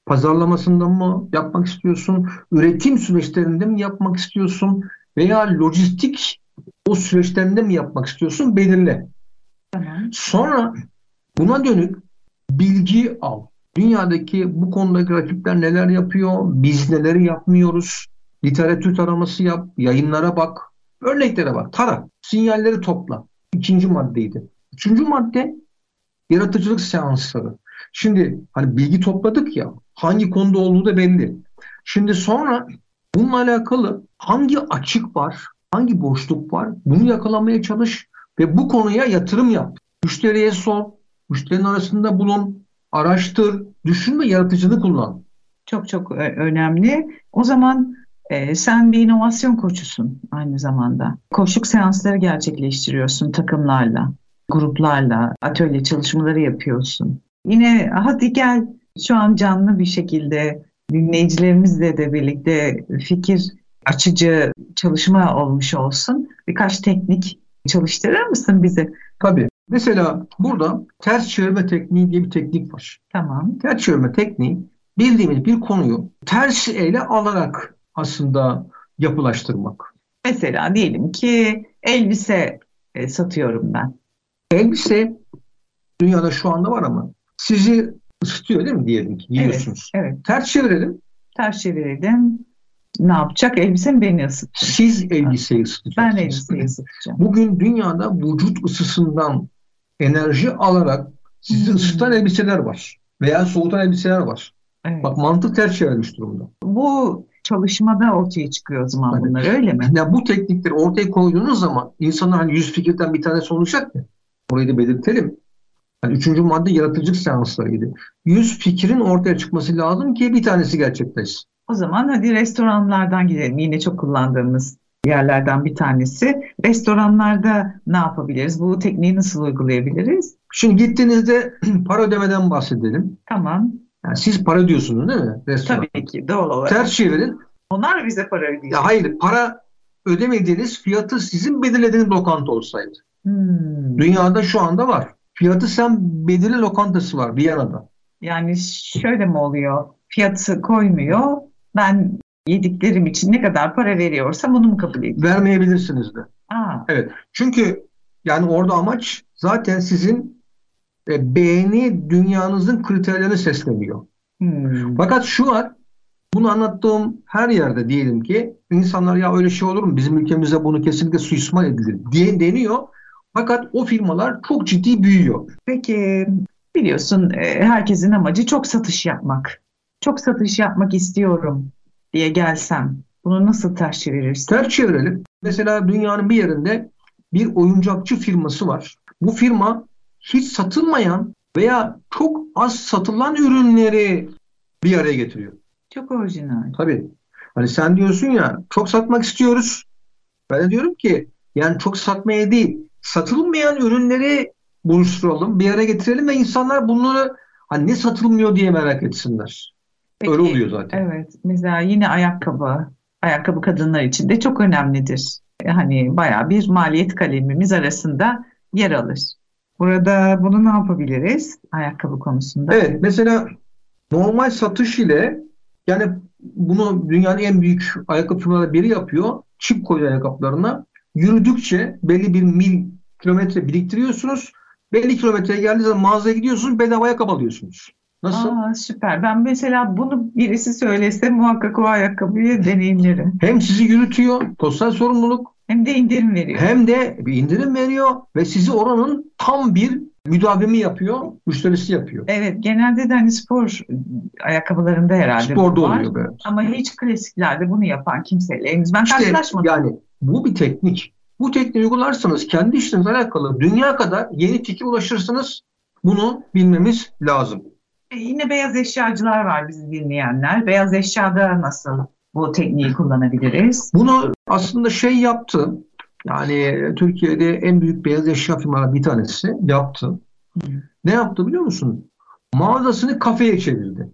Pazarlamasında mı yapmak istiyorsun? Üretim süreçlerinde mi yapmak istiyorsun? Veya lojistik o süreçlerinde mi yapmak istiyorsun? Belirle. Sonra buna dönük bilgi al. Dünyadaki bu konudaki rakipler neler yapıyor? Biz neleri yapmıyoruz? Literatür taraması yap, yayınlara bak, örneklere bak, tara, sinyalleri topla. İkinci maddeydi. Üçüncü madde yaratıcılık seansları. Şimdi hani bilgi topladık ya, hangi konuda olduğu da belli. Şimdi sonra bununla alakalı hangi açık var, hangi boşluk var bunu yakalamaya çalış ve bu konuya yatırım yap. Müşteriye sor, müşterinin arasında bulun, araştır, düşün ve yaratıcılığı kullan. Çok çok önemli. O zaman e, sen bir inovasyon koçusun aynı zamanda. Koşuk seansları gerçekleştiriyorsun takımlarla, gruplarla, atölye çalışmaları yapıyorsun. Yine hadi gel şu an canlı bir şekilde dinleyicilerimizle de birlikte fikir açıcı çalışma olmuş olsun. Birkaç teknik çalıştırır mısın bize? Tabii. Mesela burada ters çevirme tekniği diye bir teknik var. Tamam. Ters çevirme tekniği bildiğimiz bir konuyu ters ele alarak aslında yapılaştırmak. Mesela diyelim ki elbise e, satıyorum ben. Elbise dünyada şu anda var ama sizi ısıtıyor değil mi diyelim ki giyiyorsunuz. Evet, evet. Ters çevirelim. Ters çevirelim. Ne yapacak? Elbise mi beni ısıtacak? Siz elbiseyi ısıtacaksınız. Ben elbiseyi ısıtacağım. Bugün dünyada vücut ısısından enerji alarak sizi hmm. ısıtan elbiseler var. Veya soğutan elbiseler var. Evet. Bak mantık ters çevrilmiş durumda. Bu çalışmada ortaya çıkıyor o zaman yani, bunlar öyle mi? Yani bu teknikleri ortaya koyduğunuz zaman insanlar hani yüz fikirden bir tanesi olacak mı? Orayı da belirtelim. Yani üçüncü madde yaratıcılık seanslarıydı. Yüz fikrin ortaya çıkması lazım ki bir tanesi gerçekleşsin. O zaman hadi restoranlardan gidelim. Yine çok kullandığımız yerlerden bir tanesi. Restoranlarda ne yapabiliriz? Bu tekniği nasıl uygulayabiliriz? Şimdi gittiğinizde para ödemeden bahsedelim. Tamam. Yani siz para diyorsunuz değil mi? Restoran. Tabii ki doğal olarak. Ters çevirin. Onlar bize para ödeyecek. Ya hayır para ödemediğiniz fiyatı sizin belirlediğiniz lokanta olsaydı. Hmm. Dünyada şu anda var. Fiyatı sen belirli lokantası var Viyana'da. Yani şöyle mi oluyor? Fiyatı koymuyor. Ben yediklerim için ne kadar para veriyorsam onu mu kabul edeyim? Vermeyebilirsiniz de. Aa. Evet. Çünkü yani orada amaç zaten sizin e, beğeni dünyanızın kriterlerini sesleniyor. Hmm. Fakat şu var, bunu anlattığım her yerde diyelim ki insanlar ya öyle şey olur mu bizim ülkemizde bunu kesinlikle suistimal edilir diye deniyor. Fakat o firmalar çok ciddi büyüyor. Peki biliyorsun e, herkesin amacı çok satış yapmak. Çok satış yapmak istiyorum diye gelsem bunu nasıl ters çevirirsin? Ters çevirelim. Mesela dünyanın bir yerinde bir oyuncakçı firması var. Bu firma hiç satılmayan veya çok az satılan ürünleri bir araya getiriyor. Çok orijinal. Tabii. Hani sen diyorsun ya çok satmak istiyoruz. Ben de diyorum ki yani çok satmaya değil satılmayan ürünleri buluşturalım, bir araya getirelim ve insanlar bunları hani ne satılmıyor diye merak etsinler. Peki, Öyle oluyor zaten. Evet. Mesela yine ayakkabı. Ayakkabı kadınlar için de çok önemlidir. Hani baya bir maliyet kalemimiz arasında yer alır. Burada bunu ne yapabiliriz ayakkabı konusunda? Evet mesela normal satış ile yani bunu dünyanın en büyük ayakkabı firmaları biri yapıyor. Çip koyuyor ayakkabılarına. Yürüdükçe belli bir mil kilometre biriktiriyorsunuz. Belli kilometreye geldiği zaman mağazaya gidiyorsunuz bedava ayakkabı alıyorsunuz. Nasıl? Aa, süper. Ben mesela bunu birisi söylese muhakkak o ayakkabıyı deneyimlerim. Hem sizi yürütüyor, sosyal sorumluluk. Hem de indirim veriyor. Hem de bir indirim veriyor ve sizi oranın tam bir müdavimi yapıyor, müşterisi yapıyor. Evet, genelde de hani spor ayakkabılarında herhalde Sporda var. oluyor evet. Ama hiç klasiklerde bunu yapan kimseyle henüz ben işte, karşılaşmadım. Yani bu bir teknik. Bu tekniği uygularsanız kendi işinizle alakalı dünya kadar yeni fikir ulaşırsınız. Bunu bilmemiz lazım. E yine beyaz eşyacılar var bizi dinleyenler. Beyaz eşyada nasıl bu tekniği kullanabiliriz? Bunu aslında şey yaptı. Yani Türkiye'de en büyük beyaz eşya firmaları bir tanesi yaptı. Hı. Ne yaptı biliyor musun? Mağazasını kafeye çevirdi.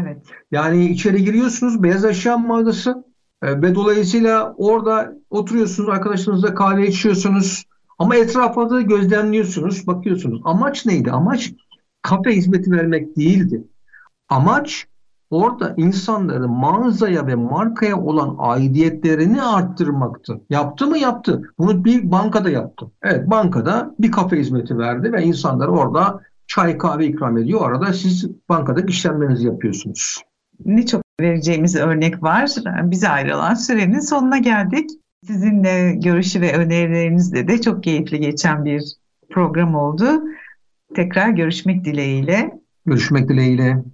Evet. Yani içeri giriyorsunuz beyaz eşya mağazası. E, ve dolayısıyla orada oturuyorsunuz, arkadaşlarınızla kahve içiyorsunuz. Ama etrafa da gözlemliyorsunuz, bakıyorsunuz. Amaç neydi? Amaç kafe hizmeti vermek değildi. Amaç orada insanların mağazaya ve markaya olan aidiyetlerini arttırmaktı. Yaptı mı? Yaptı. Bunu bir bankada yaptı. Evet bankada bir kafe hizmeti verdi ve insanlar orada çay kahve ikram ediyor. Arada siz bankadaki işlemlerinizi yapıyorsunuz. Ne çok vereceğimiz örnek var. Bize ayrılan sürenin sonuna geldik. Sizinle görüşü ve önerilerinizle de çok keyifli geçen bir program oldu. Tekrar görüşmek dileğiyle. Görüşmek dileğiyle.